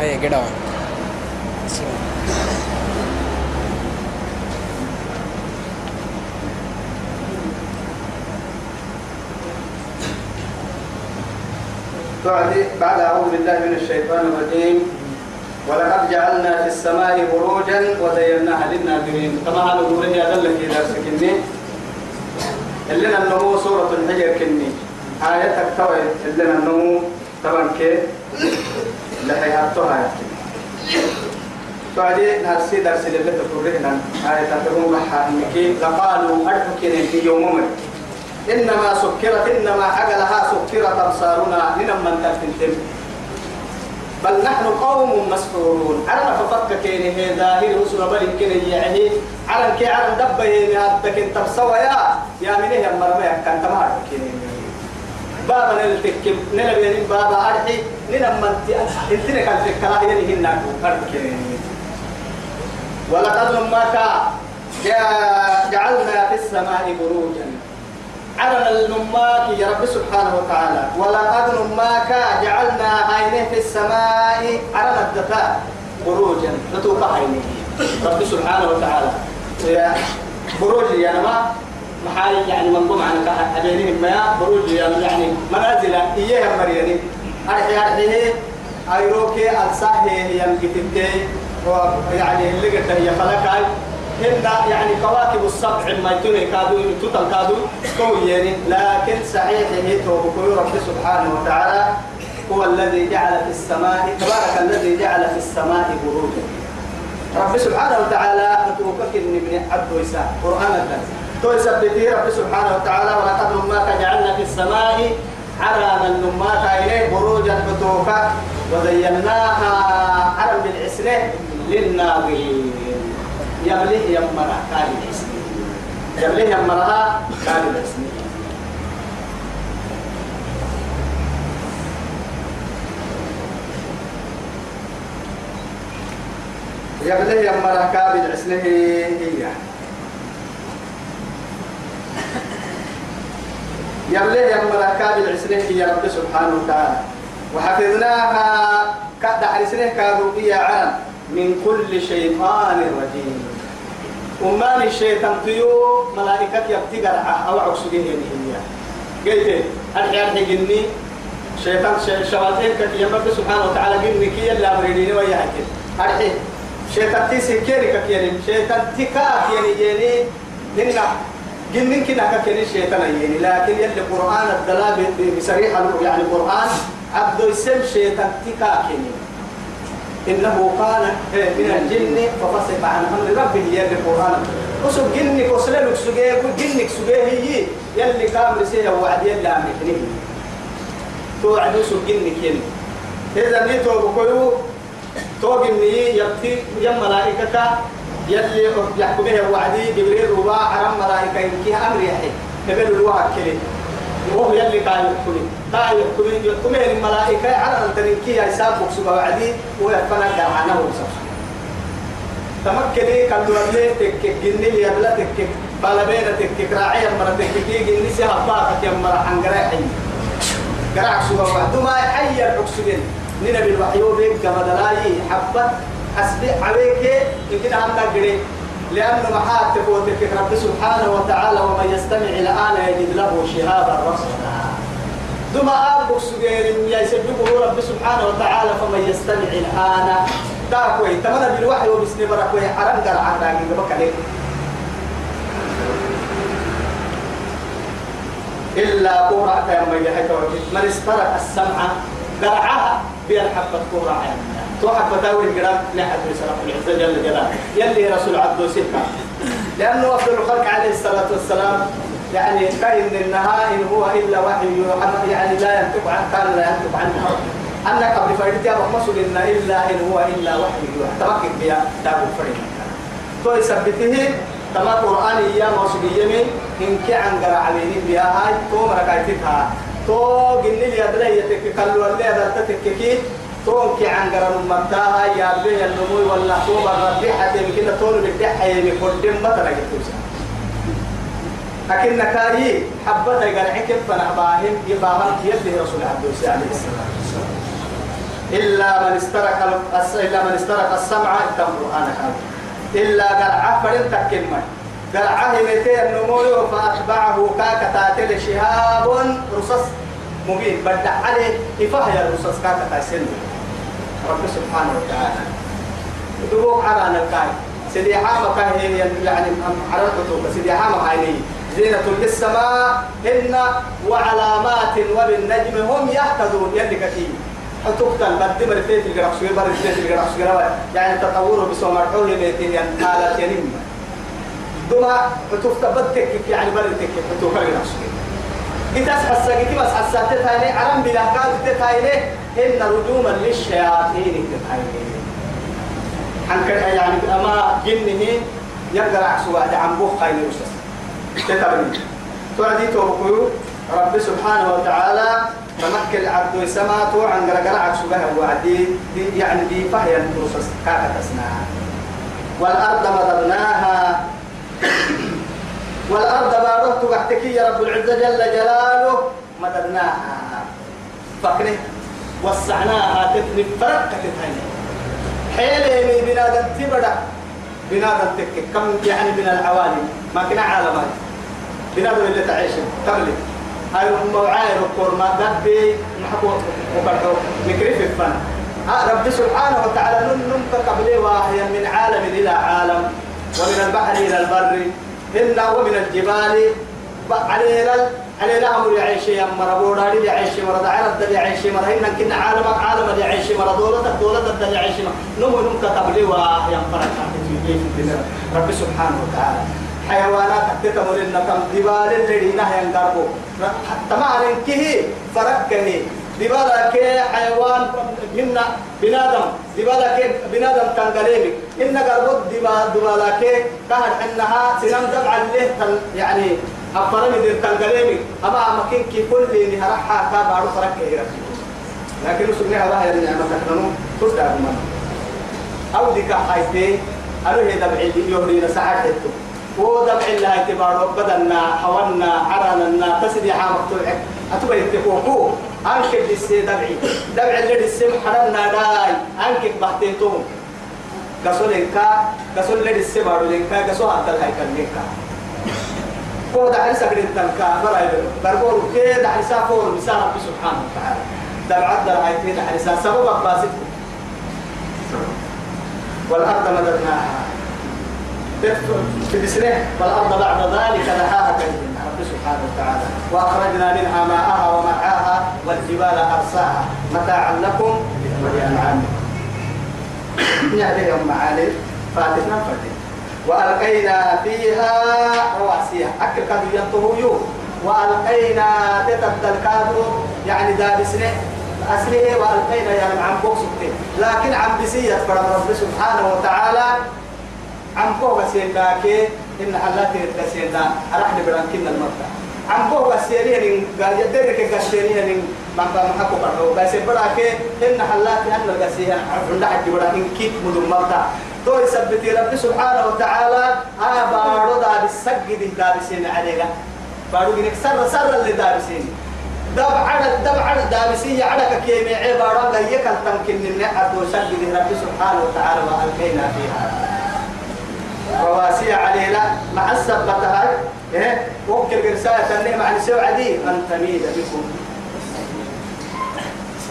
هيا قدوا بعد بعد أعوذ بالله من الشيطان الرجيم. ولقد جعلنا في السماء بروجا وزيناها للناظرين. طبعا هذا اللي في درسك إني اللي النمو سورة الحجر كني. آية توي اللي النمو. طبعا كي. لحي هاتوها بعد نرسي درس اللي محا إنك لقالوا في إنما سكرت إنما عقلها سكرت أبصارنا لنما تفتن بل نحن قوم مسحورون عرنا ففك كين هي ظاهر رسول بل كين يعني عرن كي عرن دبه هي هاتك انت بسوا يا يا من هي مرمى كان تمار كين بابا نلتك نلبي بابا أرحي لنما انت انت كان تكلا هي هنا ولقد نماك جعلنا في السماء بروجا. على النماك يا رب سبحانه وتعالى. ولقد نماك جعلنا عينيه في السماء. على الدفاع بروجا. نتوقع عينيه رب سبحانه وتعالى. بروج يا ما محاي يعني منظوم عن أبينهم ما بروج يعني منازل إياها مرياني أرحي أرحيه أيروكي ألساهي يمكتبتي ويعني اللي قلت هي فلكاي هن يعني كواكب السبع ما يتوني كادو توتال كادو كويين لكن صحيح هي توبكو رب سبحانه وتعالى هو الذي جعل في السماء تبارك الذي جعل في السماء بروجا. رب سبحانه وتعالى نتوكك ابن عبد ويسا. قرآن الدرس. تويسا بتي رب سبحانه وتعالى ولقد نماك جعلنا في السماء من نماك إليه بروجا فتوكا وزيناها على بالعسره للناظرين. يمليه يمرا كان الاسم يمليه يمرها كان الاسم يمليه يمرا كان الاسم هي. يمليه يمرا كان الاسم هي رب سبحانه وتعالى. وحفظناها كدحر سنه كادوا يا عالم. من كل شيطان رجيم. وما الشيطان تيو ملائكة يبتقر أو عكسوه هي. قلت أرحي أرحي جني؟ شيطان شواتين كي يمرك سبحانه وتعالى جني كي يلا أمريني وياكل أرحي شيطان تيسي كيري كيري شيطان تكا كيري جيني. هنا جنين كنا كيري شيطان يني لكن يلي قرآن الدلاب بصريح يعني قرآن عبد السم شيطان تكا كيري إنه كان من الجن ففسق عن أمر ربه يلي القرآن وسو جنك وسلك سجيه جنك سجيه هي يلي كام رسيه وعد يلي عملك توعد وسو جنك يلي إذا نيتو بكيو تو جني يبتي يم يلي يحكم به وعدي جبريل رباع عرم ملائكة يمكي أمر يحيي قبل الواحد كلي. وهو يلي قال يحكمي قال يحكمي يحكمي الملائكة على أن تنكي يا إساب بكسو وعدي ويفنا قرعنا ومسك تمكني كان دولي تكك جني لي أبلا تكك. بالبينا تكك راعي مرة تكك. جني سيها باقة يا مرة حنقرأ حي. قرع سوا وعدو ما يحيي الحكسين نينا بالوحيو بيك كما دلاي حبة أسبع عليك يمكن أن تقري لأن محات تفوتك رب سبحانه وتعالى ومن يستمع الآن يجد له شهابا رصدا. دما أبوك سجير يسبقه رب سبحانه وتعالى فمن يستمع الآن داكوي تمنى بالوحي وبسني بركوي حرام قرع عراقي قبك عليك إلا قرعة يوم يحيط من استرك السمع قرعها بين حبة قرعة تو حبة تاوي القرآن نحن رسالة العزة جل جلاله. يلي رسول عبد سكة لأنه أفضل الخلق عليه الصلاة والسلام يعني كاين النهاء إن هو إلا وحي يوحى يعني لا ينطق عن كان لا ينطق عن أنك قبل فريد يا مسؤول إن إلا إن هو إلا وحي يوحى تمكن بها دابو فريد. تو يثبته تما قرآن يا مسؤول يمين إن كان قرأ عليه بها هاي تو مركايتها تو جني لي أدلا يتك كلو اللي أدلا تتككي تو كي عن قرن متاها يا بيه النمو ولا تو بربي حتى يمكن تو بدح يمكن ما تلاقي لكن نكاي حبة قرع كيف فنحباهم يباهم يده رسول عبد عليه السلام إلا من استرك إلا من استرك السمع إتم قرآن إلا قال عفر تكلمة قال عهمتين النمو فأتبعه كاكا تاتل شهاب رصص مبين. بدع عليه إفاه يا رصص كاكا تاسل رب سبحانه وتعالى. دبوك على نلقاي سيدي حامة كاهي يعني عرفته سيدي حامة هاي زينة للسماء هن وعلامات وبالنجم هم يهتدون. يلي كثير تقتل بدي مرتين الجرح سوي مرتين الجرح سوي يعني تطوره بسوى مرحوه بيتين يعني حالات ينم دوما تفتبتك يعني مرتين حتوك الجرح سوي إتاس حسا كي بس حسا تتايني عرم بلا قال تتايني إن رجوما للشياطين تتايني. عن يعني أما جنه يقدر عكسوا عن بوخ خايني وسس تتبني توعدي توقيو رب سبحانه وتعالى تمكن العبد السماء تو عن قرقر عكس بها وعدي. دي يعني دي فهي النصوص كاكا تسناها والأرض مددناها والأرض بارد تحتك يا رب العزة جل جلاله. مددناها. فكره وسعناها تتني فرقة تتهني حيلة بنادم تبدا بنادم تك كم يعني من العوالم؟ ما كنا عالمات بنادم اللي تعيش. تغلب هاي هم وعاي ركور ما دبي نحكو. وكرتو نكري في الفن. ها رب سبحانه وتعالى نم نم قبل واهيا من عالم إلى عالم. ومن البحر إلى البر. إنا ومن الجبال. علينا علينا أمر يعيش يا مربونا لي يعيش مرض عرض لي يعيش مرض إن كنا عالم عالم لي يعيش مرض دولة دولة لي يعيش مرض نم نم قبل واهيا فرق رب سبحانه وتعالى. حيوانات تتمر إنكم دبال اللي نهي ينقربوا تمام كه فرق كه دبالا كي حيوان منا بنادم دبالا كي بنادم تنقليمك إن قربت دبالا كي كهر إنها سنم دبع له يعني أفرمي دير تنقليمك أما أمكن كي كل اللي هرحها كابارو فرق كه لكن سبحانه الله يا نعمة نحن تصدق من. أو ديك حيتي أنا هي دبعي يهري نساعدته ودمع الله اعتباره بدلنا حولنا عرنا تسدي حامك تلعب أتبع يتفوقو أنك السي دمعي دمع اللي السم حرنا داي أنك بحتيتهم قصول إنكا قصول اللي السم بارو إنكا قصول حتى الهاي كان إنكا هو ده حرسة قريب تلكا براي بربور كده حرسة فور بسان رب سبحانه وتعالى. دمع عدل هاي كده حرسة سبب أباسته والأرض مددناها. بسنه والأرض بعد ذلك بين رب سبحانه وتعالى. وأخرجنا منها ماءها ومرعاها والجبال أرساها. متاعا لكم ولأنعامكم. نهدي يوم معالي. فاتتنا فتن وألقينا فيها رواسيها. أكل كادو ينطهو وألقينا تتبدل كادو يعني دابسنه أسله وألقينا يعني عن بوكسته لكن عن بسية فرب سبحانه وتعالى عم بوغا سيداك إن حلاتي التسيدا أرحل برانكين المرة عم بوغا سيرين قال يدرك كسيرين من ما محكو برو بس براك إن حلاتي أن القسيها عند حد برانكين كيف مدن مرة تو يثبت رب سبحانه وتعالى بارو دا بالسجد دا بسين عليك بارو جنك سر سر اللي دا بسين دب عدد دب عدد دابسية عدك كيمي عبارة لا يكل تمكن النعد وسجد رب سبحانه وتعالى وألقينا فيها. رواسي علينا مع السبتها إيه وكل قرساية تنيه مع نسوع عدي. أن تميد بكم.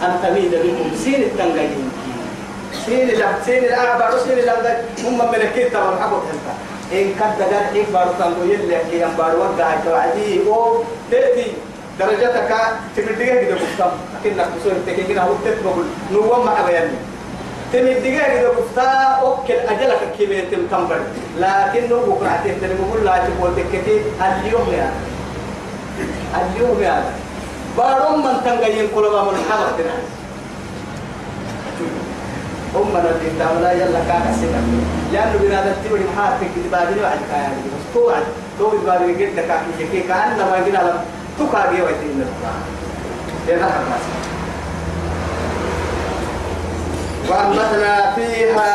أن تميد بكم. سين التنقين سين لا سين الأعبار سين لا هم من الكيتا والحبوب هلتا إن كان دقال إيك بارو تنقو يلي كي ينبارو وقع توعدي أو تأتي درجتك تمدقه كده بفتم لكنك تسوي تكيكنا هو تتبقل نوم مع بياني تمدقه كده بفتا أوكل أجلك كبير تمتنبر لكنه بكرة تهتني بقول لا تقول تكتي. اليوم يا. اليوم يا. بارم من تنقين ما من حضر هم من الكتاب لا يلا كان سنة لأنه بنا تبدي محاتك تبادل وعد توعد تو تبادل جد كان كي كان لما يجينا لم تكاجي ويتين القرآن ده نحن وأنبتنا فيها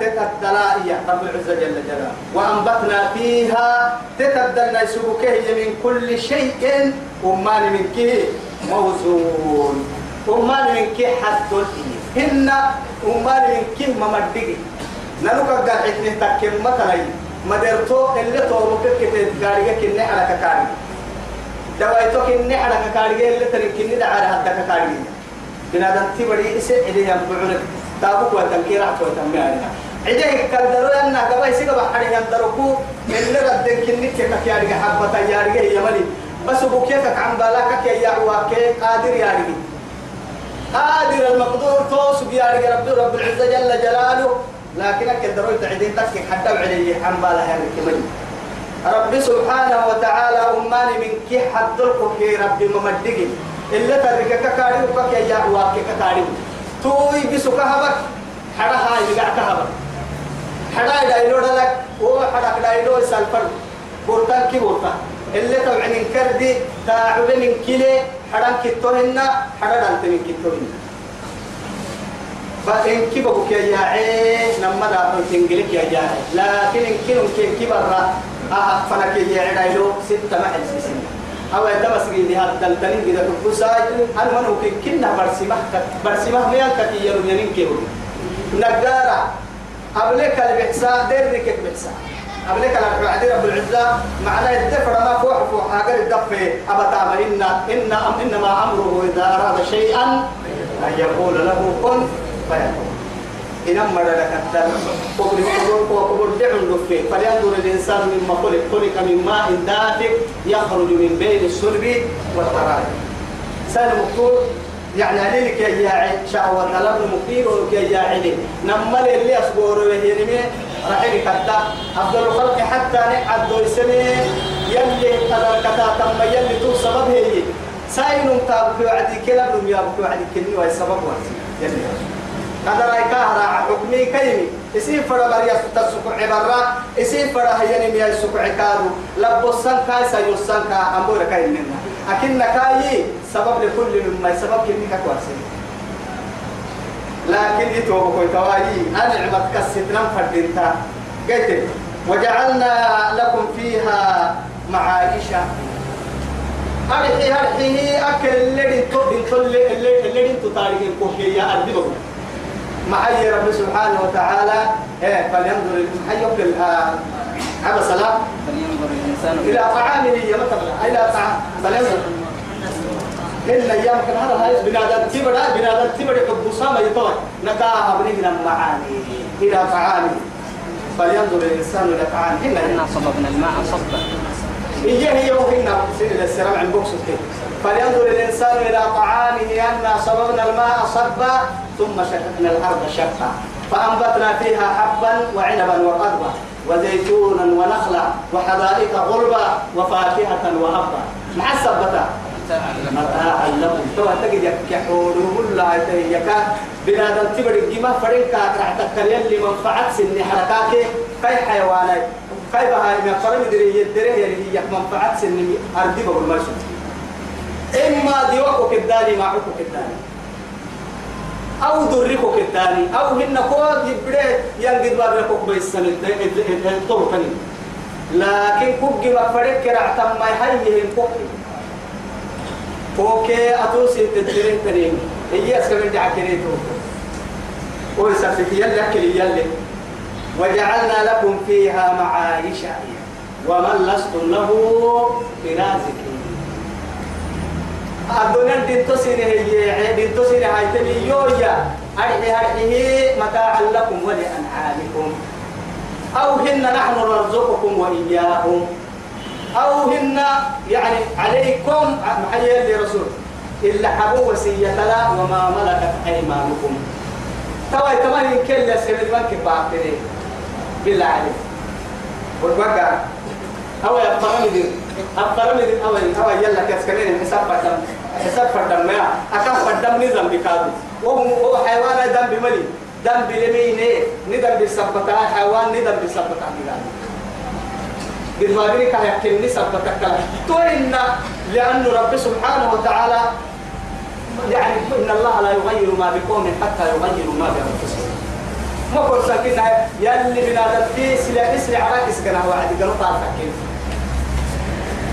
تتدلائية رب العزة جل جلاله. وأنبتنا فيها تتدلنا يسوكه من كل شيء. أمان من كه موزون. أمان من كه حد الإيه هن أمال من كم ممدقي. نلوك حكمه تكم مثلا. مدرتو اللي توبك كتير قاريك كني على كاري دوايتو كني على كاري اللي تري كني دعارة هدا كاري بنادم تبري إسه إليه ينبعونك. تابوك وتنكير عطوة تنمية عجيه كالدرو أن قبا يسيق بحري يندركو اللي ردن كني كيكا حبة يارجه يملي بس بوكيك عم بالاك يا يعواك قادر يارجه قادر المقدور توس بيارجه رب رب العزة جل جلاله. لكنك الدروي تعدين تكي حتى عليه عم بالها كمل رب سبحانه وتعالى أماني من كي حدلك كي رب ممدقين إلا ترك ككاري وكك يا يعواك ككاري توي بسك هبك حدا هاي بقع كهبك. حدا دايلو لك هو حدا دايلو سالفر بورتان كي بورتان اللي طبعا كردي تاعب من كيلي حدا كتوهن حدا دانت من كتوهن فإن كبك يا جاعي نما دا تنجلك يا جاعي. لكن إن كنن كن كبر أه يا عدايلو ستة محل سيسين أو يدمس جدي هذا دلتنين كده كبساي أنا من هو كنا برسمة برسمة ميال كتير ينين كيرو نجارة قبلك البحثاء ديرك البحثاء قبلك العدي رب العزة معناه الدفر ما فوح فوح هاجر الدفع أبدا إن إن إنما أمره إذا أراد شيئا أن يقول له كن فيكون. إنما لك الدم وقل وقل دعم لفه فلينظر الإنسان مما خلق خلق من ماء دافق يخرج من بين الصلب والترائب. سأل مكتوب يعني عليك يا جاعي شهوة طلب مكتير وكي جاعي نما اللي أصبر وهينمي رحيل كتا أفضل الخلق حتى نعد السنة يلي قدر كتا تم يلي تو سبب هي. ساين تابك وعدي كلا بلوم يابك وعدي كني وهي سبب هذا رايك هرا حكمي كيمي إسين فرا بريا تسوق عبارة إسين فرا هيني ميا يسوق عكارو. لبوسان كاي سيوسان كا أمور كاي منا أكن كاي سبب لكل مما سبب كني كواسي لكن يتوب كوي كواي أنا عمت كستنا فردينتا. قلت وجعلنا لكم فيها معايشة. هذه هذه أكل اللي انتو اللي اللي كوكي يا أرضي معي رب سبحانه وتعالى. إيه فلينظر هذا سلام فلينظر الإنسان إلى طعامه يا مثلا إلى طعام. فلينظر. إن أيام كان هذا بنادم تبرع بنادم تبرع حب سامة يطلع نكاها بنينا معاني إلى طعامه. فلينظر الإنسان إلى طعامه. إن إنا صببنا الماء صبا. إيه هي وهنا السلام عن بوكس فلينظر الإنسان إلى طعامه أنا صببنا الماء صبا. ثم شققنا الأرض شقا. فأنبتنا فيها حبا وعنبا وقضبا وزيتونا ونخلا وحدائق غلبا وفاكهة وهبا مع السبتا متاعا لكم تو تجد يحولوا لا يكا بنادم تبر الجماع فريق راح تكلم لي منفعة سن حركاك. كي حيوانات كي بهاي فرم دري يدري هي منفعة سن أرضي بقول ماشي إما ديوكو كداني معكو كداني. أو دريكو كداني أو هن كوا يبدأ ينقد بابكو بيسن الطرقني لكن كوكي ما فريق راح تم ما يهيهم كوكي. أوكي أتوسي تدرين تريم هي اسكبر دعا كريتو ويسافك يلي اكل يلي. وجعلنا لكم فيها معايشة. ومن لستم له برازقين الدنيا دين هي دين هاي تبي يويا أرحي أرحيه متاعا لكم ولأنعامكم أو هن نحن نرزقكم وإياهم أو هن يعني عليكم محيي لرسول إلا حبوا وسية لا وما ملكت أيمانكم توا كمان كل سبب ما كبارتني بالله عليك والبقى أو يبقى مدين أبقى مدين أو أو يلا كسكنين حساب فدم حساب فدم ما أكم فدم نظام بكادو وهم هو حيوان دم بملي دم بلمينه ندم بسبتا حيوان ندم بسبتا نقال بالمابيني كان يحكي سبتك تو إن لأن رب سبحانه وتعالى يعني إن الله لا يغير ما بقوم حتى يغيروا ما بأنفسهم. ما كل ساكن يلي بنا في سلا اسرع على اسكنا واحد قالوا طال تحكي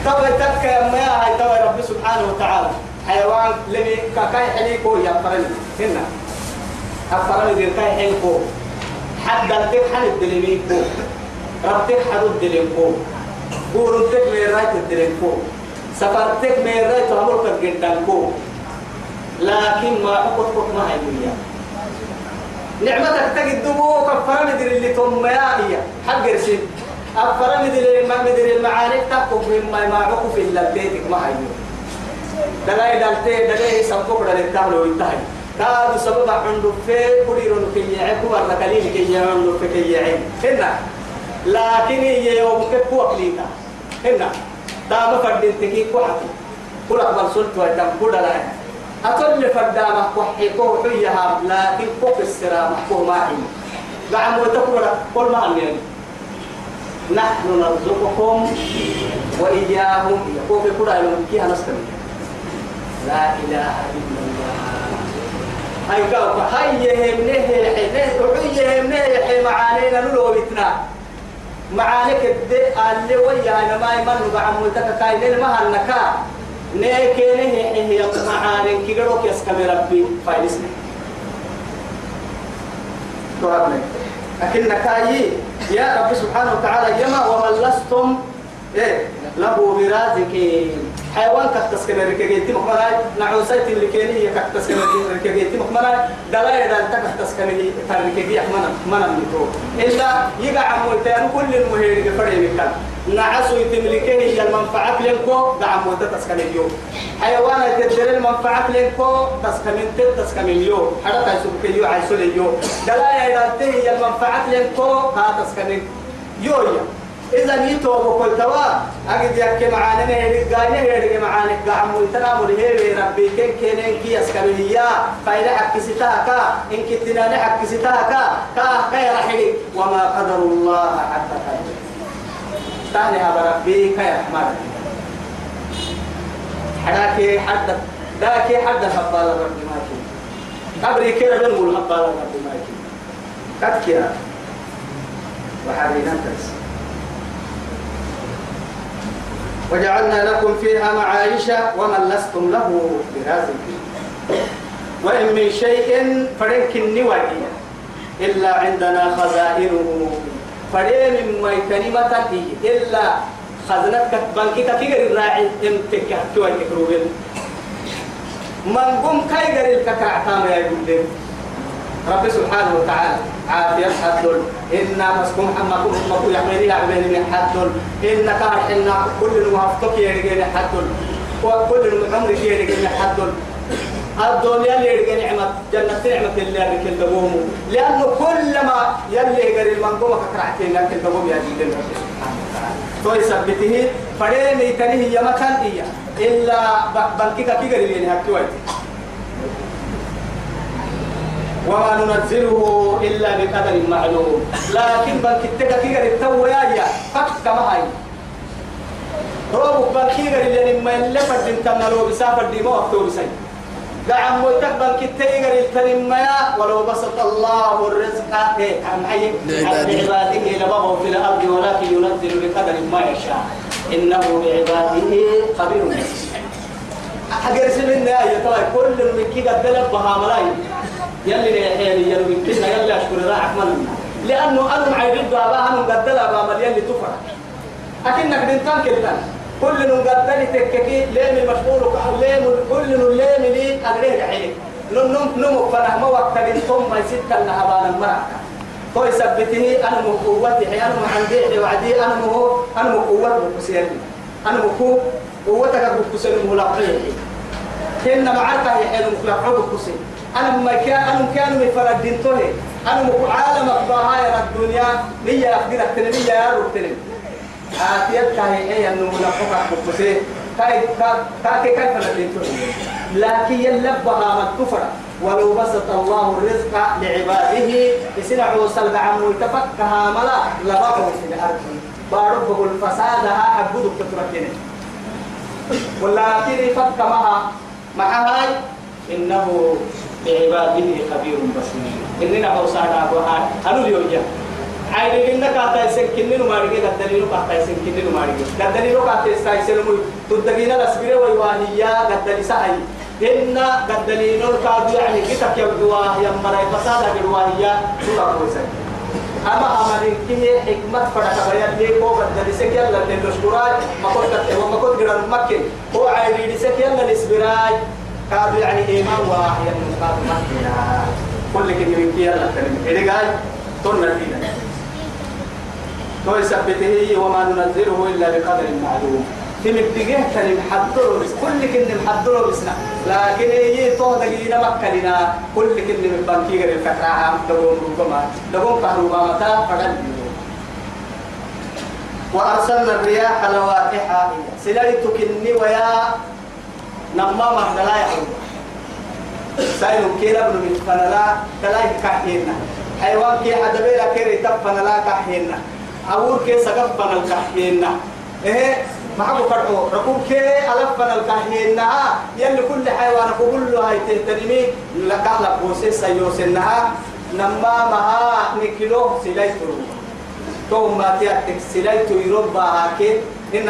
تو تك ما هاي تو رب سبحانه وتعالى. حيوان لمي كاكاي حليكو يا فرن هنا. أفرم دير كاي حينكو حد الدك حن الدلميكو ربتك حد الدلمكو قولتك من رايت الدلمكو سفرتك من رايت أمرك جدنكو لكن ما حقوقك ما هي الدنيا نعمتك تجد دموك أفرم دير اللي تم يا حق رسيد أفرم دير ما مدير المعارك تحكم مما معكم في اللبيتك ما هي دلاي دلتي دلاي سمكوك دلاي تهلو ينتهي. كادو سبب عنده في كوريرون كي يعيب ولا كليل كي يعمل في كي يعيب هنا. لكن يوم كيف وقليتا هنا. تام فردين تكي كوحتي كل أقبل سلط ويتم كل لا أكل فردامة كوحيكو حيها. لكن كوك السرامة كو ماهي قعم وتقول كل ما عندنا نحن نرزقكم وإياهم. يقول في كل يوم كيها نستمر لا إله إلا الله. هاي قاوك هاي يهمنه يحينه وحي يهمنه يحي معانينا نلو بتنا معانيك الدي اللي ويا أنا ما يمنو بعمولتك كاين ما هنكا نيكينه يحي هي معانين كي قروك يسكمي ربي فايلسني لكن كاي يا رب سبحانه وتعالى يما ومن لستم إيه له برازقين. حيوان كتس كنا ركجيتي مخمراي نعوسيت اللي كيني هي كتس كنا ركجيتي مخمراي دلاي دال تكتس كنا تركجي أحمنا منا ميكرو إلا يقع عمولتان كل المهير فريق كان نعسو يتملكه هي المنفعة لنكو دعم وتتسكن اليوم. حيوانات تدري المنفعة لنكو تسكن تتسكن اليوم. حتى تسوق اليوم عايزول اليوم دلاي دال هي المنفعة لنكو ها تسكن يويا إذا نيتو بقول توا أجد يك معانا نهري قاينا نهري معانا قام ويتنا مرهي ربي كن كنن كي أسكن هي فإذا حكستها كا إن كتنا نحكستها كا كا خير حلي وما قدر الله حتى قدر تاني هذا ربي خير رحمن حداكي حد داكي حد هبال ربي ماكي قبري كده بنقول هبال ربي ماكي قد كده وحرينا تنسى وجعلنا لكم فيها معايش ومن لستم له برازقين وإن من شيء فرنك النوادي إلا عندنا خزائنه. فرين ما كلمة إلا خزنتك بنكك كيغر الراعي امتك توي تكروبين من قم كيغر الككع تام يا رب سبحانه وتعالى. عافية حدل إنا مسكم حمكم حمكم يحملي يعمل من حدل إنا كارحنا كل الموافقك يرجع حدل وكل العمر يرجع حدل الدنيا اللي يرجع نعمة جنة نعمة اللي يرجع الدبوم لأنه كل ما يلي يقري المنقومة كرعتين لكن الدبوم يجي لله سبحانه وتعالى تو يثبته فرين يتنيه يمكن إياه. إلا بنكك كي قري لين هكوي وما ننزله إلا بقدر معلوم. لكن بنكتك كي قري تو يا فك كما هاي. روبك بنكي قري لين ما اللي فدين تنالو بسافر دي مو أكتو بسي. دعم وتقبل كتير التنمية ولو بسط الله الرزق. إيه عن أي عباده لبغوا في الأرض ولكن ينزل بقدر ما يشاء. إنه بعباده خبير. بصير سمنا يا ترى كل من كي قد بها ملاي يلي يحيي يلي من كنا يلي أشكر راعك من لأنه أنا معي ضد أباها أنا قد بها مليان لتفرح أكنك بنتان كده كل نقدر تككي لين المشغول لين كل لين لي أدريه حين نم نم نم فنا ما وقت ثم ما يصير كنا هبانا مرة تو يثبته أنا مقوتي حي أنا عندي وعدي أنا مو أنا مقوت بكسير أنا مقو قوتك بكسير ملاقيه كنا معركة يحيل ملاقيه بكسير أنا ما كان أنا كان من فرد دينته أنا عالم أخبارها الدنيا. مية أخبرك تنمية يا رب تنمية آتيت كاي إيه إنه نفوق بقصة كاي كاي كاي فلتين لكن يلبها من كفر. ولو بسط الله الرزق لعباده يسنع وصل عم وتفكها ملا. لبقوا في الأرض. باربه الفساد أعبدك تتركين ولكن فك معها مع هاي. إنه بعباده خبير بصير. إننا أوصانا أبوها هلو اليوم عيني إنك أتى سكنين ومارجي قدرينو كأتى سكنين ومارجي قدرينو كأتى سايسلمو تدقينا الأسبيرة ويوانيا قدري ساي إن قد دليل كادو يعني كتك يبدواه يمرا فساد يبدواه هي سورة كويسة أما أمرين كي حكمة فرق بيان لي كو قد دلسك يلا للشكراي ما كنت وما كنت قرر مكين. هو عيدي لسك يلا كادو يعني إيمان واحد من كادو مكين كل كلمة من كي يلا كلمة إيه قال تنر فينا تو يثبته وما ننزله إلا بقدر معلوم. تمبتجه كلم حدلو بس كل كلمة محدلو بسنا لكن هي تو دقينا مكلنا كل كلمة من بنكي غير الفكرة عام. دقوم ربما دقوم كهربا متى؟ فقد وأرسلنا الرياح لواقح سلالت كني نما مهدلا يحرم سايلو كيلا بن من فنلا تلاي كحينا حيوان كي حدبيلا كيري تب فنلا كحينا أور كي سقف فنل كحينا إيه؟ ما حبوا فرعوا ركوب كي ألف فنل كحينا يلي كل حيوان كل هاي تهتنمي. لقالا بوسي سيوسنها نما مها نكيلو سلايتو تو ما تياتك سلايتو يربا هاكي. إن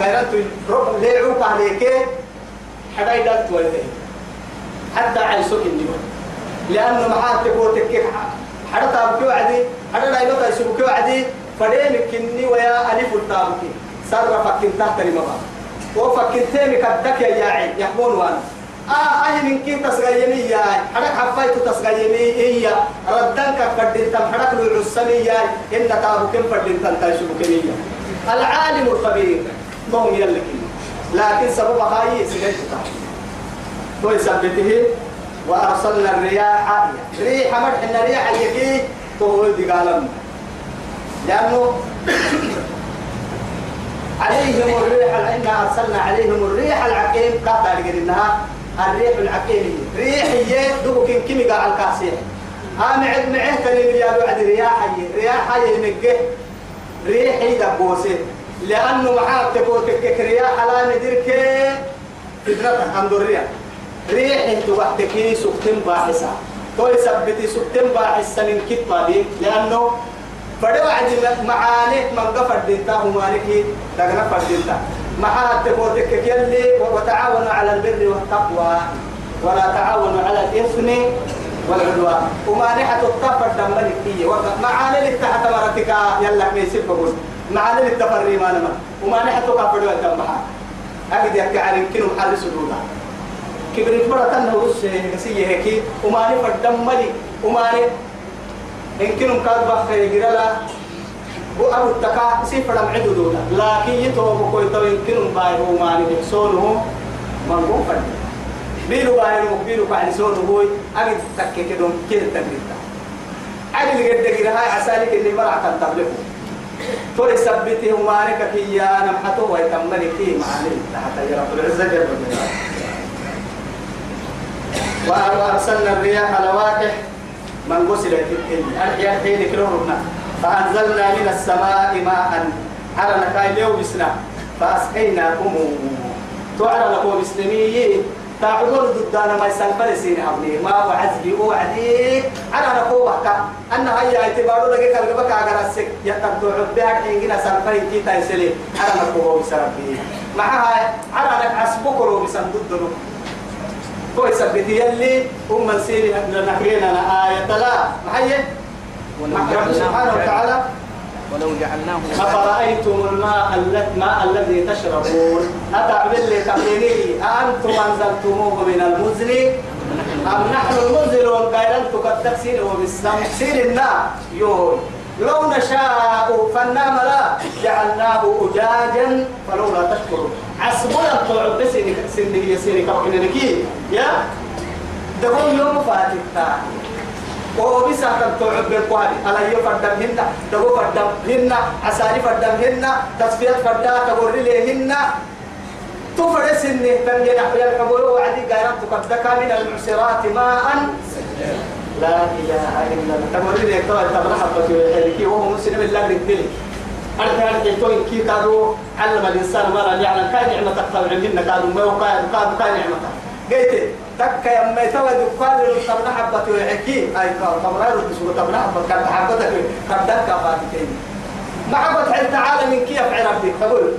غيرتو ليعوك عليك. حدا يدلت ولده حتى عيسوك النيوم لأنه معاه تقول تكيك حدا تابكي وعدي حدا لا يبقى يسوكي وعدي فديمك كني ويا ألف التابكي. سر فكين تحت المبا وفكين تيمي كدك يا ياعي يحبون وأنا آه أهل من كي تسغيني يا حدك حفايت تسغيني هي ردنك فردين تم حدك العسني يا إن تابكين فردين تم تايشوكي العالم الخبير هم يلك لكن سبب هاي سجنت ويثبته وأرسلنا الرياح. ريح مرح إن ريح اليكي طول دي قالم. لأنه عليهم الريح إنا أرسلنا عليهم الريح العقيم. قاطع لقرنها الريح العقيم. ريح هي دوبك كيمي قاع الكاسيح. ها معد معه تنين يا بعد رياح هي. رياح هي نجه ريح هي دبوسه. لأنه معاك تقول تكك رياح لا ندرك فدرة عند الرياح ريح توحتكي سكتم باحسة تو يثبتي سكتم باحسة من كتبة لأنه فدي وعد معاني من قفر دينتا همانكي دقنا فردينتا معها تقول يلي وتعاونوا على البر والتقوى ولا تعاونوا على الإثم والعدوان. وما نحت الطفر دمنك هي معاني اللي تحت مرتك يلا ميسيب بقول. اللي التفري ما نما وما نحت كفر والدمها أجد يحكي عن يمكنهم حل سدودا كبرت مرة تنه قسيه هيك. وما نفر دمني وما نفر يمكنهم كاد بخير جرلا. وأبو التكا سيفر العدو دولا. لكن يتوب كوي تو يمكنهم بايرو ما نبسونه مرغوب فرد. بيرو بايرو بيرو بعد سونه هو أجد تكي كدوم كده تقريبا أجد قد دقيقة هاي عسالك اللي مرعى كان تبلغه تولي سبته ومارك كي أنا محتوى ويتمني كي معاني. تحت يا رب العزة جل وعلا وأرسلنا الرياح لواقح من غسل الحين. الحين حين كلورنا فأنزلنا من السماء ماء. على نكاي ليو بسنا فأسقيناكم. تعالى لكم مسلمي تعودون ضدنا ما يسنفر سين حبلي ما وعزبي وعدي. على نقوة أن هيا اعتبارو لك كالقبك أغر السك يتبدو عبها حيننا سنفر كي تايسلي. على نقوة بسربي معها على نك عسبك رو بسن ضدنا كوي سبتي يلي أم السيري لنحرينا آية لا. محيي رب سبحانه وتعالى. ولو جعلناه أفرأيتم الماء الماء الذي تشربون؟ أتعبد لي تقيني أأنتم أنزلتموه من المزن؟ أم نحن المنزلون؟ قائلا تقد تكسير وبالسم سير النار. يقول لو نشاء فنام لا. جعلناه أجاجا فلولا تشكرون. عصبنا الطعب بس سندي يسيري كبكنكي يا؟ دقون يوم فاتتا وبس الطعب بالقواري على يوم فردم هنا دقو فردم هنا عساري فردم هنا تصفيات فردا تقول لي هنا تفرس إنه تنجي نحو الحبول وعدي تقدك من المعسرات ماء لا إله إلا الله تقول لي ترى تبرح ويحلكي وهو مسلم الله بالدل أنت أنت توين كي علم الإنسان ما يعلم كان نعمة تقطع عندنا كادوا ما تك يا ما يتوى له تبرح حبتي ويحكي أي تبرح له بس تبرح حبتك كان حبتك كفاتك ما حبت حتى تعالى من كيف عرفتك تقول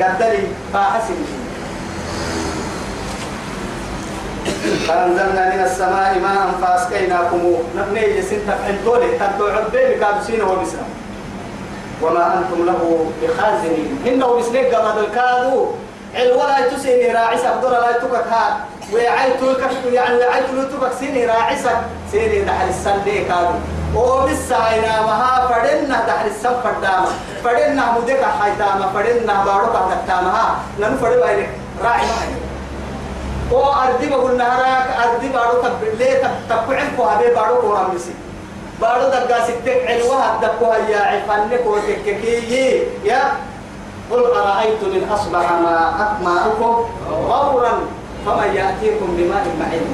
قدري فاحسن فأنزلنا من السماء ماء فأسقيناكم. نبني سنتك الدولة تدعو عبين كابسين وبسنا وما أنتم له بخازنين. إنه بسنك قبض الكادو الولا تسيني راعسك دور لا تكك هاد ويعيت لك يعني ويعيت لك سيني راعسك سيني دحل السندي كادو وبساينا مها فدنا دحل السم فداما فدنا مدك حيتاما فدنا باروك تكتاما ننو فدوا بايلك راعي ما أو أردي بقول نهارك أردي باروك بالله تبعين كوهبي باروك ورمسي بارو دقا ستك علوة الدقوها يا عفنك وتككي يا قل أرأيتم إن أصبح ماء ماءكم غورا فمن يأتيكم بماء معين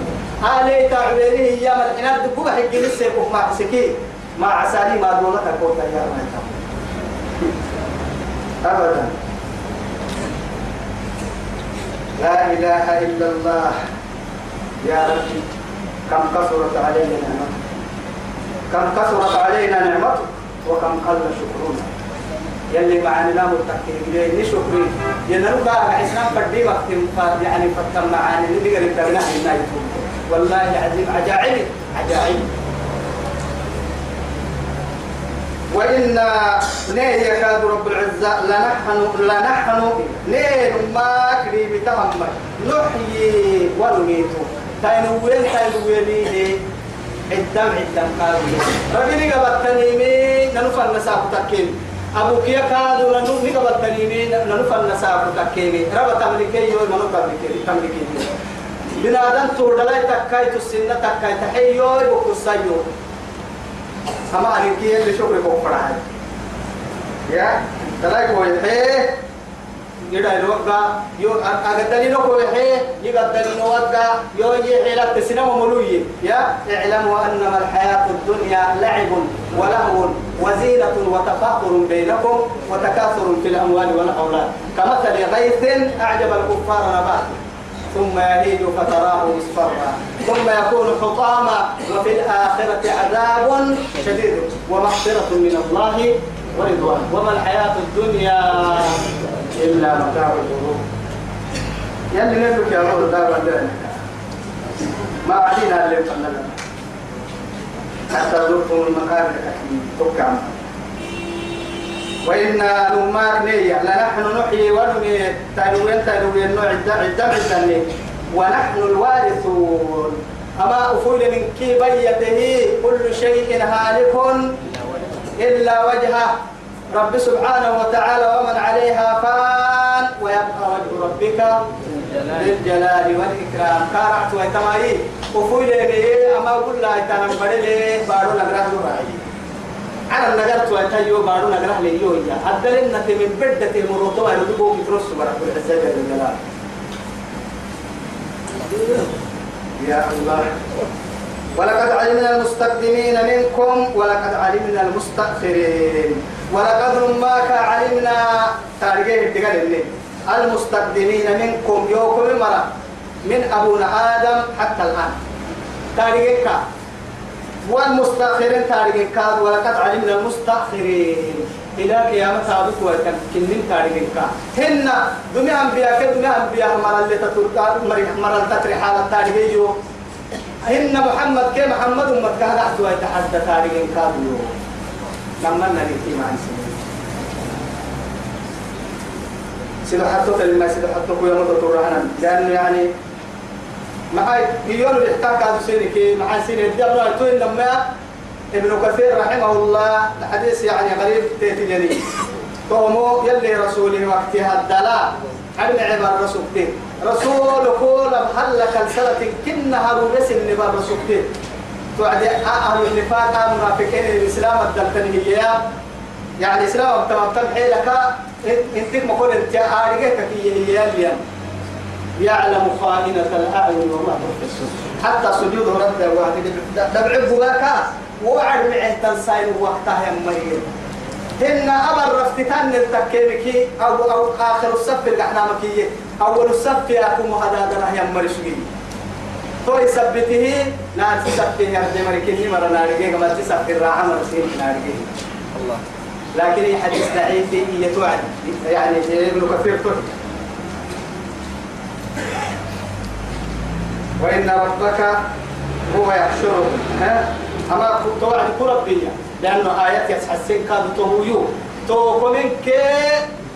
هالي تعبيري يا من إن الدقوة حق لسيكم مع سكي مع عسالي ما دولك الكوتا يا أبدا. لا إله إلا الله. يا ربي كم كثرت علينا نعمتك؟ كم كثرت علينا نعمتك؟ وكم قل شكرنا؟ يلي معنا نام التكتير ليه شكري. ينالو بقى عسنا بدي وقت يعني فتم معاني. اللي قريب تبناه النايت والله العظيم عجائب. عجائب. وإنا نيه يكاد رب العزة لنحن لنحن نيه ما كريم تهمل نحيي ونميت. تنوين تنوين الدم الدم قالوا ربي نقبل تنيمي. ننفع نساق تكين أبو كيا كادوا لنو نقبل تنيمي ننفع نساق تكين رب تملكي يوم منو تملكي؟ تملكي بنادم توردلاي تكاي تسنة تكاي تحيو وكسايو أما أنكي اللي شكري بوفرها يا؟ تلاقي ويحيه يدا يوقع يو أقدني نكو يحيه يقدني نوقع يو يحيي لك تسنم ملوي يا اعلموا أنما الحياة الدنيا لعب ولهو وزينة وتفاخر بينكم وتكاثر في الأموال والأولاد. كمثل غيث أعجب الكفار نباته ثم يهيج فتراه مصفرا. ثم يكون حطاما وفي الآخرة عذاب شديد ومغفرة من الله ورضوان. وما الحياة الدنيا إلا متاع الغرور. يلي نبك يا رب دار ما علينا اللي فننا حتى ذرتم المقابر الأكيد توقع وإنا نماك نية لنحن نحيي ونميت. تنوين تنوين نوع الدم الدم ونحن الوارثون. أما أفول من كي بيته كل شيء هالك. إلا وجهه رب سبحانه وتعالى ومن عليها فان ويبقى وجه ربك للجلال والإكرام. كارعت ويتمايي أفول لي أما أقول لا يتنم بدلي بارو نقرأ رأيي على النجار تويتايو بارو نجرح لي يو يا أدلنا من بدة المروتو أنا دبوا كترس كل الزجاج الجلال يا الله. ولقد علمنا المستقدمين منكم ولقد علمنا المستأخرين. ولقد ما علمنا تارجيه الدجال المستقدمين منكم يوكم مرة. من أبونا آدم حتى الآن. تارجيك والمستأخرين تارجين كاد ولقد علمنا المستأخرين. إلى قيامة سابق وتمكنين تارجين كاد هن دمي أنبياء كدمي أنبياء مرة اللي تتركا مرة تتري حالة تارجين هن محمد كي محمد أمت كهد أحدوا يتحدى تارجين كاد يو. لما نريكي مع سنين سيدو حتى كلمة سيدو حتى كوي مدة تورهنا لأنه يعني معاي يقول الإحتاج هذا سيري كي مع سيري الدبر توين لما ابن كثير رحمه الله الحديث يعني غريب تيتجني قوموا يلي رسوله وقتها الدلاء عن عبر رسولته رسول كل محل كالسلة كنها ربس النبار رسولته توعد أهل النفاق منافقين الإسلام الدلتني هي يعني إسلام تمام تمحي لك انت قلت انت عارقك هي هي اللي يعلم خائنة الأعين وما تخفي الصدور حتى سجود رد واحد دبع بواكا وعد معه تنساين وقتها يا مريم هن أبر رفتتان التكيمكي أو أو آخر الصف القحنامكية أول الصف يأكم هذا دراه يا مرشقي تو يثبته نار تثبته يا مريكني مرة نارجي كما تثبت الراحة مرسين نارجي الله. لكن حديث ضعيف يتوعد يعني ابن كثير تحت وإن ربك هو يحشرهم. ها؟ أما توعد كربية لأنه آيات يسحسن كاد توهيو. تو كمنك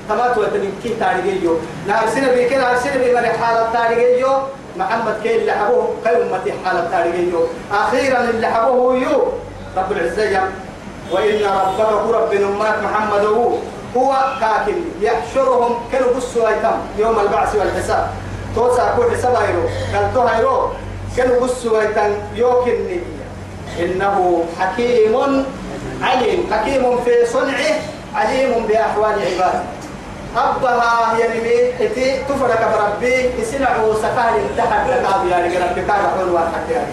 تما تو تنكي تاريجيو نارسنا بيك نارسنا بي من حالة تاريجيو محمد كي اللي حبوه كي أمتي حالة تاريجيو أخيرا اللي حبوه يو. رب العزة وإن ربك رب أمات محمد هو. هو كاكل. يحشرهم كانوا بسوا يتم يوم البعث والحساب. توسع كل حساب هيرو. قال تو هيرو. كانوا بسوا يتم يوكل إنه حكيم عليم. حكيم في صنعه عليم بأحوال عباده. أبها يعني حتي تفرق بربي يسنعوا سكان تحت لقاب يعني ربي كان حول حتى يعني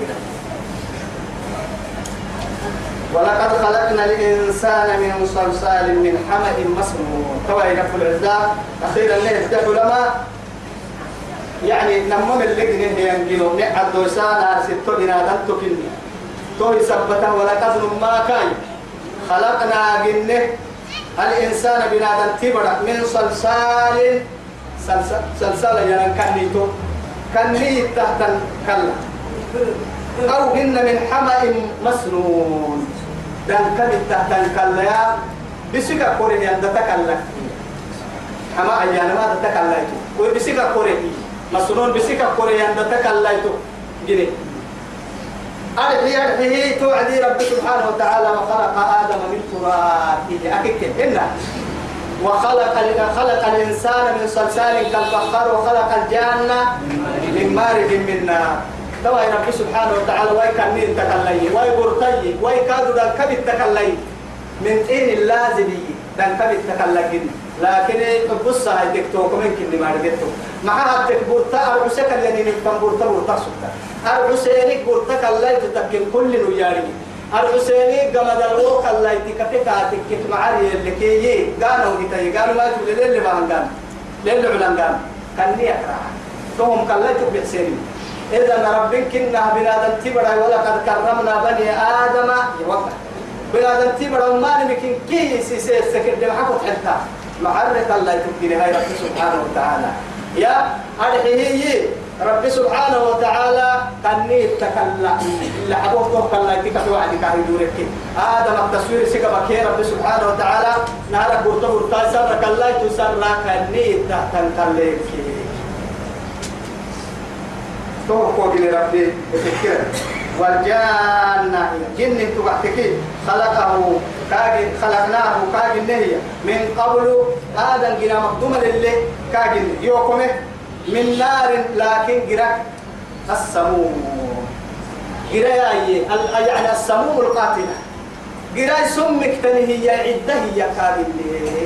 ولقد خلقنا الإنسان من صلصال من حمأ مسنون توا ينفل العزاء أخيرا ليه يفتح لما؟ يعني نمم اللي هي ينجلو نعد دوسانا ستو بنادم تكني تو يثبته ولقد ما كان. خلقنا جنة. الإنسان بنادم تبرع من صلصال. صلصال يعني كنيتو. كني تحت كلا أو إن من حمأ مسنون. دان كبت تحت كلا بسكا كوري عند تكلا حمأ يعني ما تكلا وبسكا كوري. مسنون بسكا كوري عند تكلا جنيه أرحي أرحي توعدي رب سبحانه وتعالى وخلق آدم من تراب. أكيد إلا وخلق خلق الإنسان من صلصال كالفخار وخلق الجنة من مارج من نار. توا رب سبحانه وتعالى واي كان مين تكلي واي برتي واي كادو دان كبت تكلي. من طين اللازمي دان كبت تكلي. لكن بص هاي تكتوك من كل ما رجعتو معها تكبرتا أربسك اللي نكتم برتا برتا سكتا. أربسيني برتا كلا تتكين كل نياري. أربسيني جمد الروك الله تكفيك تكت معاري اللي كي قالوا كتاي قالوا ما تقول للي بانغان للي علنغان كان يقرأ توهم كلا تبع سيني. إذا ربك كنا بنادم تبرع ولقد كرمنا بني آدم. يوقع. بنادم تبرع ما نمكن كي سيسير سكر دم حكو معرك الله تبكي هاي رب سبحانه وتعالى. يا هي رب سبحانه وتعالى كني تكلا اللي حبوه توكل الله تكفي وعدي كاهي دورك. آدم التصوير سيكا بكي رب سبحانه وتعالى نهارك برتو برتا سرك الله تسرى كني تكلا. توقع ربي يفكر والجنة. جن تبعتك خلقه كاجن خلقناه كاجن نهي من قبل هذا الجنا مقدوم لله كاجن. يوكمه من نار لكن جرا السموم. جرا يعني السموم القاتلة. جرا سمك تنهي عدة هي كاجن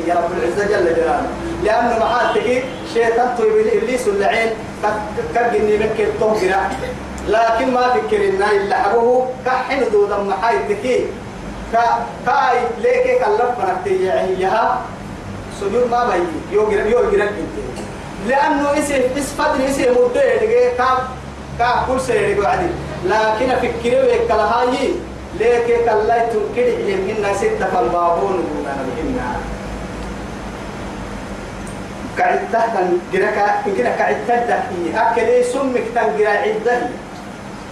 يا رب العزة جل جلاله. لأنه معاتك شيطان إبليس اللعين كجني مكة طهرة لكن ما فكر إنه إلا حبوه كحن دودا محاي تكي كا كاي ليك كلف منك يها سجود ما بي يو غير يو غير لأنه اسم اسفد اسم مدة دقيقة كا كا كل سير عدي لكن فكره وكلهاي ليك كلا تنكر يمنا ستة فالبابون من كعدة تن جركا إنكنا كعدة دحي أكلي سمك تن جرا عدة.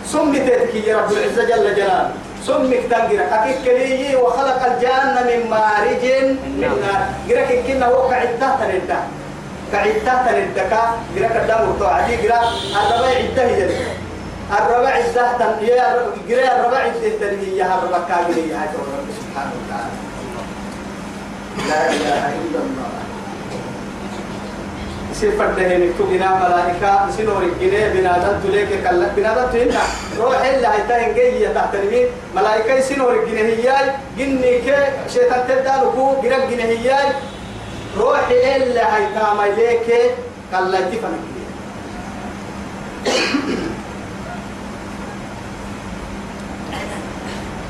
سمك تدكي يا رب العزة جل جلاله. سمك تن جرا أكيد كلي وخلق الجنة من مارج من نار. جرك إنكنا هو كعدة تندا كعدة كا جرك الدم وتوعدي جرا الربع عدة هي. الربع عدة تن يا جرا الربع عدة تن هي الربع كاجري يا رب سبحانه وتعالى. لا إله إلا الله. سيفر دهن تجنا ملائكة سنور الجنة بنادم تليك كلا روح إلا هيتا إنجي تحت المين ملائكة سنور الجنة هياي. جني ك شيطان تبدأ لكو جرب جنة هياي. روح إلا هيتا مليك كلا تفهم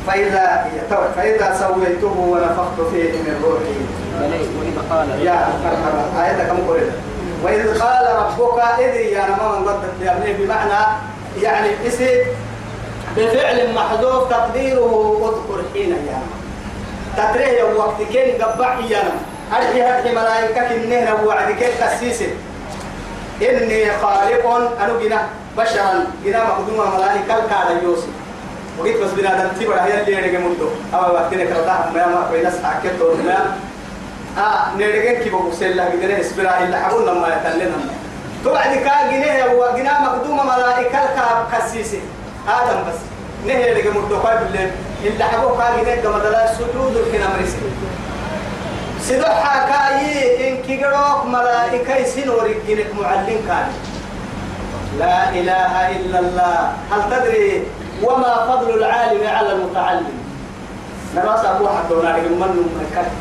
فإذا فإذا سويته ونفخت فيه من روحي. يا مرحبا آية كم قريت وإذ قال ربك إذ يا نما من ضد بمعنى يعني اسم بفعل محذوف تقديره اذكر حين يا تتريه وقت كين قبع يا نما أرحي أرحي ملائكة النهر وعد كين إني خالق أنا جنا بشرا. جنا مقدوم ملائكة الكاد يوسف. وقيت بس بنا دم تبرا هي اللي يرجع منتو أو وقتنا كرتا ما ما تور ما آه نرجع كي بقول الله قدرنا إسبرا إلا اللي إلا حقول كا جنيه كما دلا سجود الكنا مريسي. سدوحا كاي إن كيروك ملائكة لا إله إلا الله. هل وما فضل العالم على المتعلم؟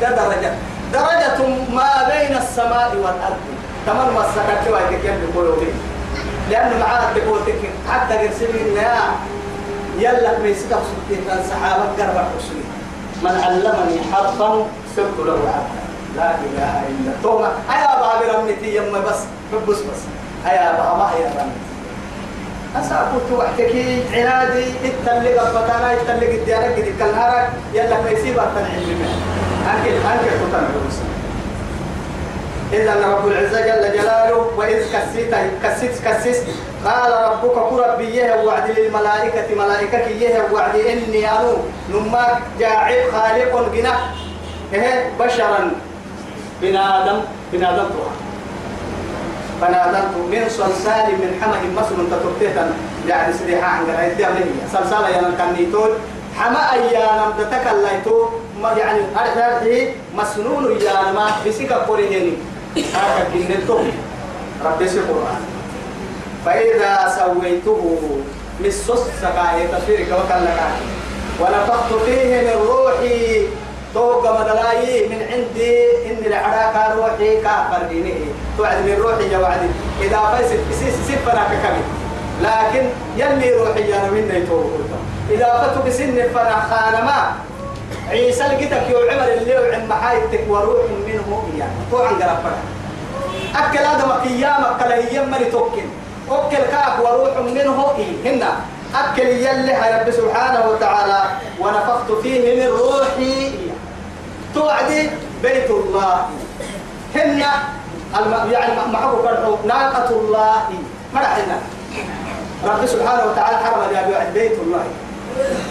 درجة درجة ما بين السماء والأرض. تمام ما سكت ويتك يبدو قولوا لأنه معاه تقول حتى قرسلين يلا ميسك سبتين صحابة قرب حسنين من علمني حرفا سرت له عبدا لا إله إلا توما أيا بابي رمتي يما بس بس. بس أيا بابا يا رمتي أسأقول وحتكي عنادي التلق فتانا التلق الديانة قد كالهرك يلا ميسيب التنعيم منه أنكل أنكل تتنعيم إذا رب العزة جل جلاله وإذ كسيت كسيت كسيت قال ربك كربيه وعد للملائكة ملائكة يه وعد إني أنو نما جاعل خالق بنا. إيه؟ بشرا. بنا آدم بنا آدم من صلصال من حمأ مسلم تترتيتا يعني سريحة عن قرأت يعني صلصال يا كنيتون حمأ يا نم تتكليتو يعني أرحيه مسنون يا ما بسيك قريني. هذا كنيتو ربي سيقرآن فإذا سويته مسوس سكاية تفسيرك وكلك. ونفخت فيه من روحي توقع مدلاي من عندي إن العراك روحي كافر دينه توعد من روحي يا وعدي. إذا سيس سفنا ككمي لكن يلي روحي يا من يتوقع إذا فتو بسن فنا خانما عيسى لقيتك يو عمر اللي وعن محايتك وروح منه تو عن قرفنا أكل هذا مقيامك كلا يمني توكل. أكل كاك وروح منه إيه؟ هنا. أكل يلي رب سبحانه وتعالى. ونفخت فيه من روحي. توعدي بيت الله. هن الم... يعني معه فرحوا ناقة الله. مرحنا رب سبحانه وتعالى حرم يا بيت الله.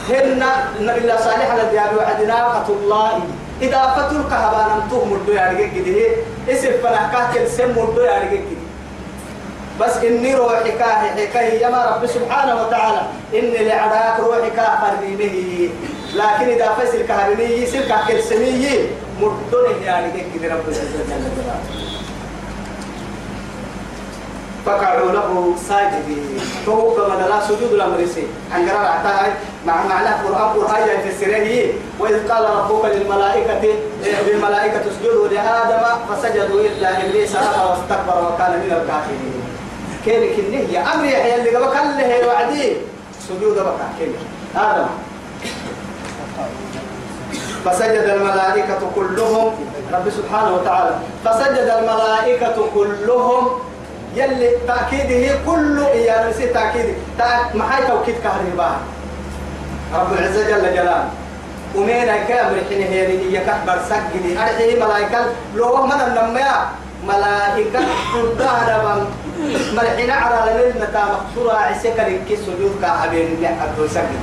هن النبي الله صالح الذي يا بيوعد ناقة الله. إذا فتر كهبان أنتم مردو يا رجل كده. إسف فنا كاكل سم مردو يا رجل كده. بس إني روحي كاهي حكاية يا رب سبحانه وتعالى. إني لعراك روحي كافر به لكن إذا فسر كهرني يصير كاكل سمية مردونه يعني كده رب سبحانه فقعوا له ساجدين. فهو كما لا سجود الأمر سي عن قرار عتاها مع معنى قرآن قرآن في السرية وإذ قال ربك للملائكة للملائكة اسجدوا لآدم فسجدوا إلا إبليس أبى واستكبر وكان من الكافرين. كيف كنه؟ يا أمر يحيى اللي قبل كله وعدي. سجود بقى كيف آدم. فسجد الملائكة كلهم. رب سبحانه وتعالى. فسجد الملائكة كلهم يلي تأكيده كل يا نسي تأكيد ما هاي توكيد كهرباء رب العزة جل جلاله. ومين كامل حين هي هي كبر سجدي أرحي ملائكة لو من النمية ملائكة تدهر ملحين على ليلة مقصورة عسكر كي سجود كعبين لأبدو سجد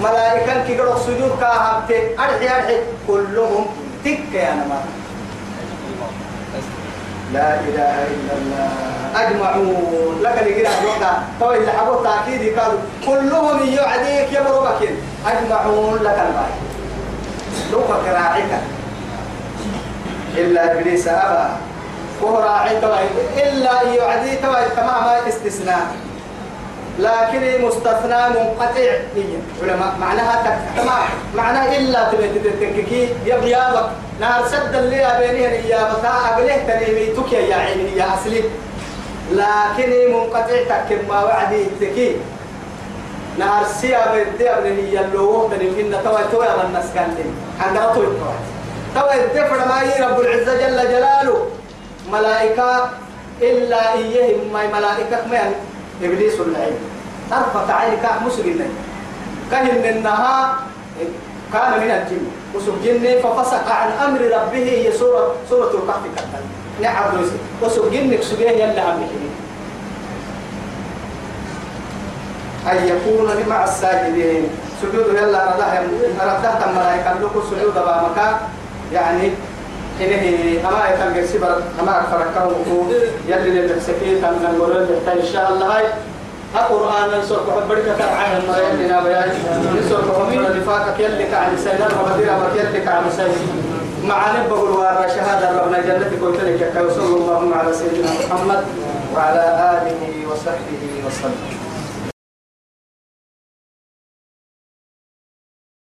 ملائكة كي قرأ سجود كعبت أرحي أرحي. كلهم تك يا نما لا إله إلا الله. أجمعون. لك اللي كده الوقت تو اللي حبوا تأكيدي قالوا كلهم يعديك يا مربك أجمعون لك الباقي. لو كراعيك إلا إبليس أبى. وهو راعي إلا يعدي تماما استثناء. لكن مستثنى منقطع علماء معناها تمام. معناها إلا تبتككي يبيابك نهار سد اللي أبينيه يا بتاع أقله تنيمي تكيا يا عيني يا أصلي. لكن منقطع تكم ما وعدي تكي. نهار سيا بدي أبني يلوه تنيمين توي توي على الناس قال لي عندنا توي. توي توي الدفر ما رب العزة جل جلاله. ملائكة إلا إيه ما ملائكة ما إبليس اللعين طرفة عين كاه مسلم كهن إنها كان من الجن. وسب جن ففسق عن أمر ربه هي سورة سورة الكهف كتل نعم وسب جنك سجين يلا أمره أن يكون مع الساجدين. سجود يلا ردها ردها الملائكة لكم سجود بامكا يعني إنه أما يتلقى سبر أما فركه يلي للسكين من المرد إن شاء الله هاي القرآن نسوق حبرك تبعه المريم لنا بيان. نسوق حبرك لفاقك يلك عن سيدنا ومدير أمك يلك عن سيدنا مع نبه الوارى شهادة ربنا جنتك وتلك وصلى اللهم على سيدنا محمد وعلى آله وصحبه وسلم.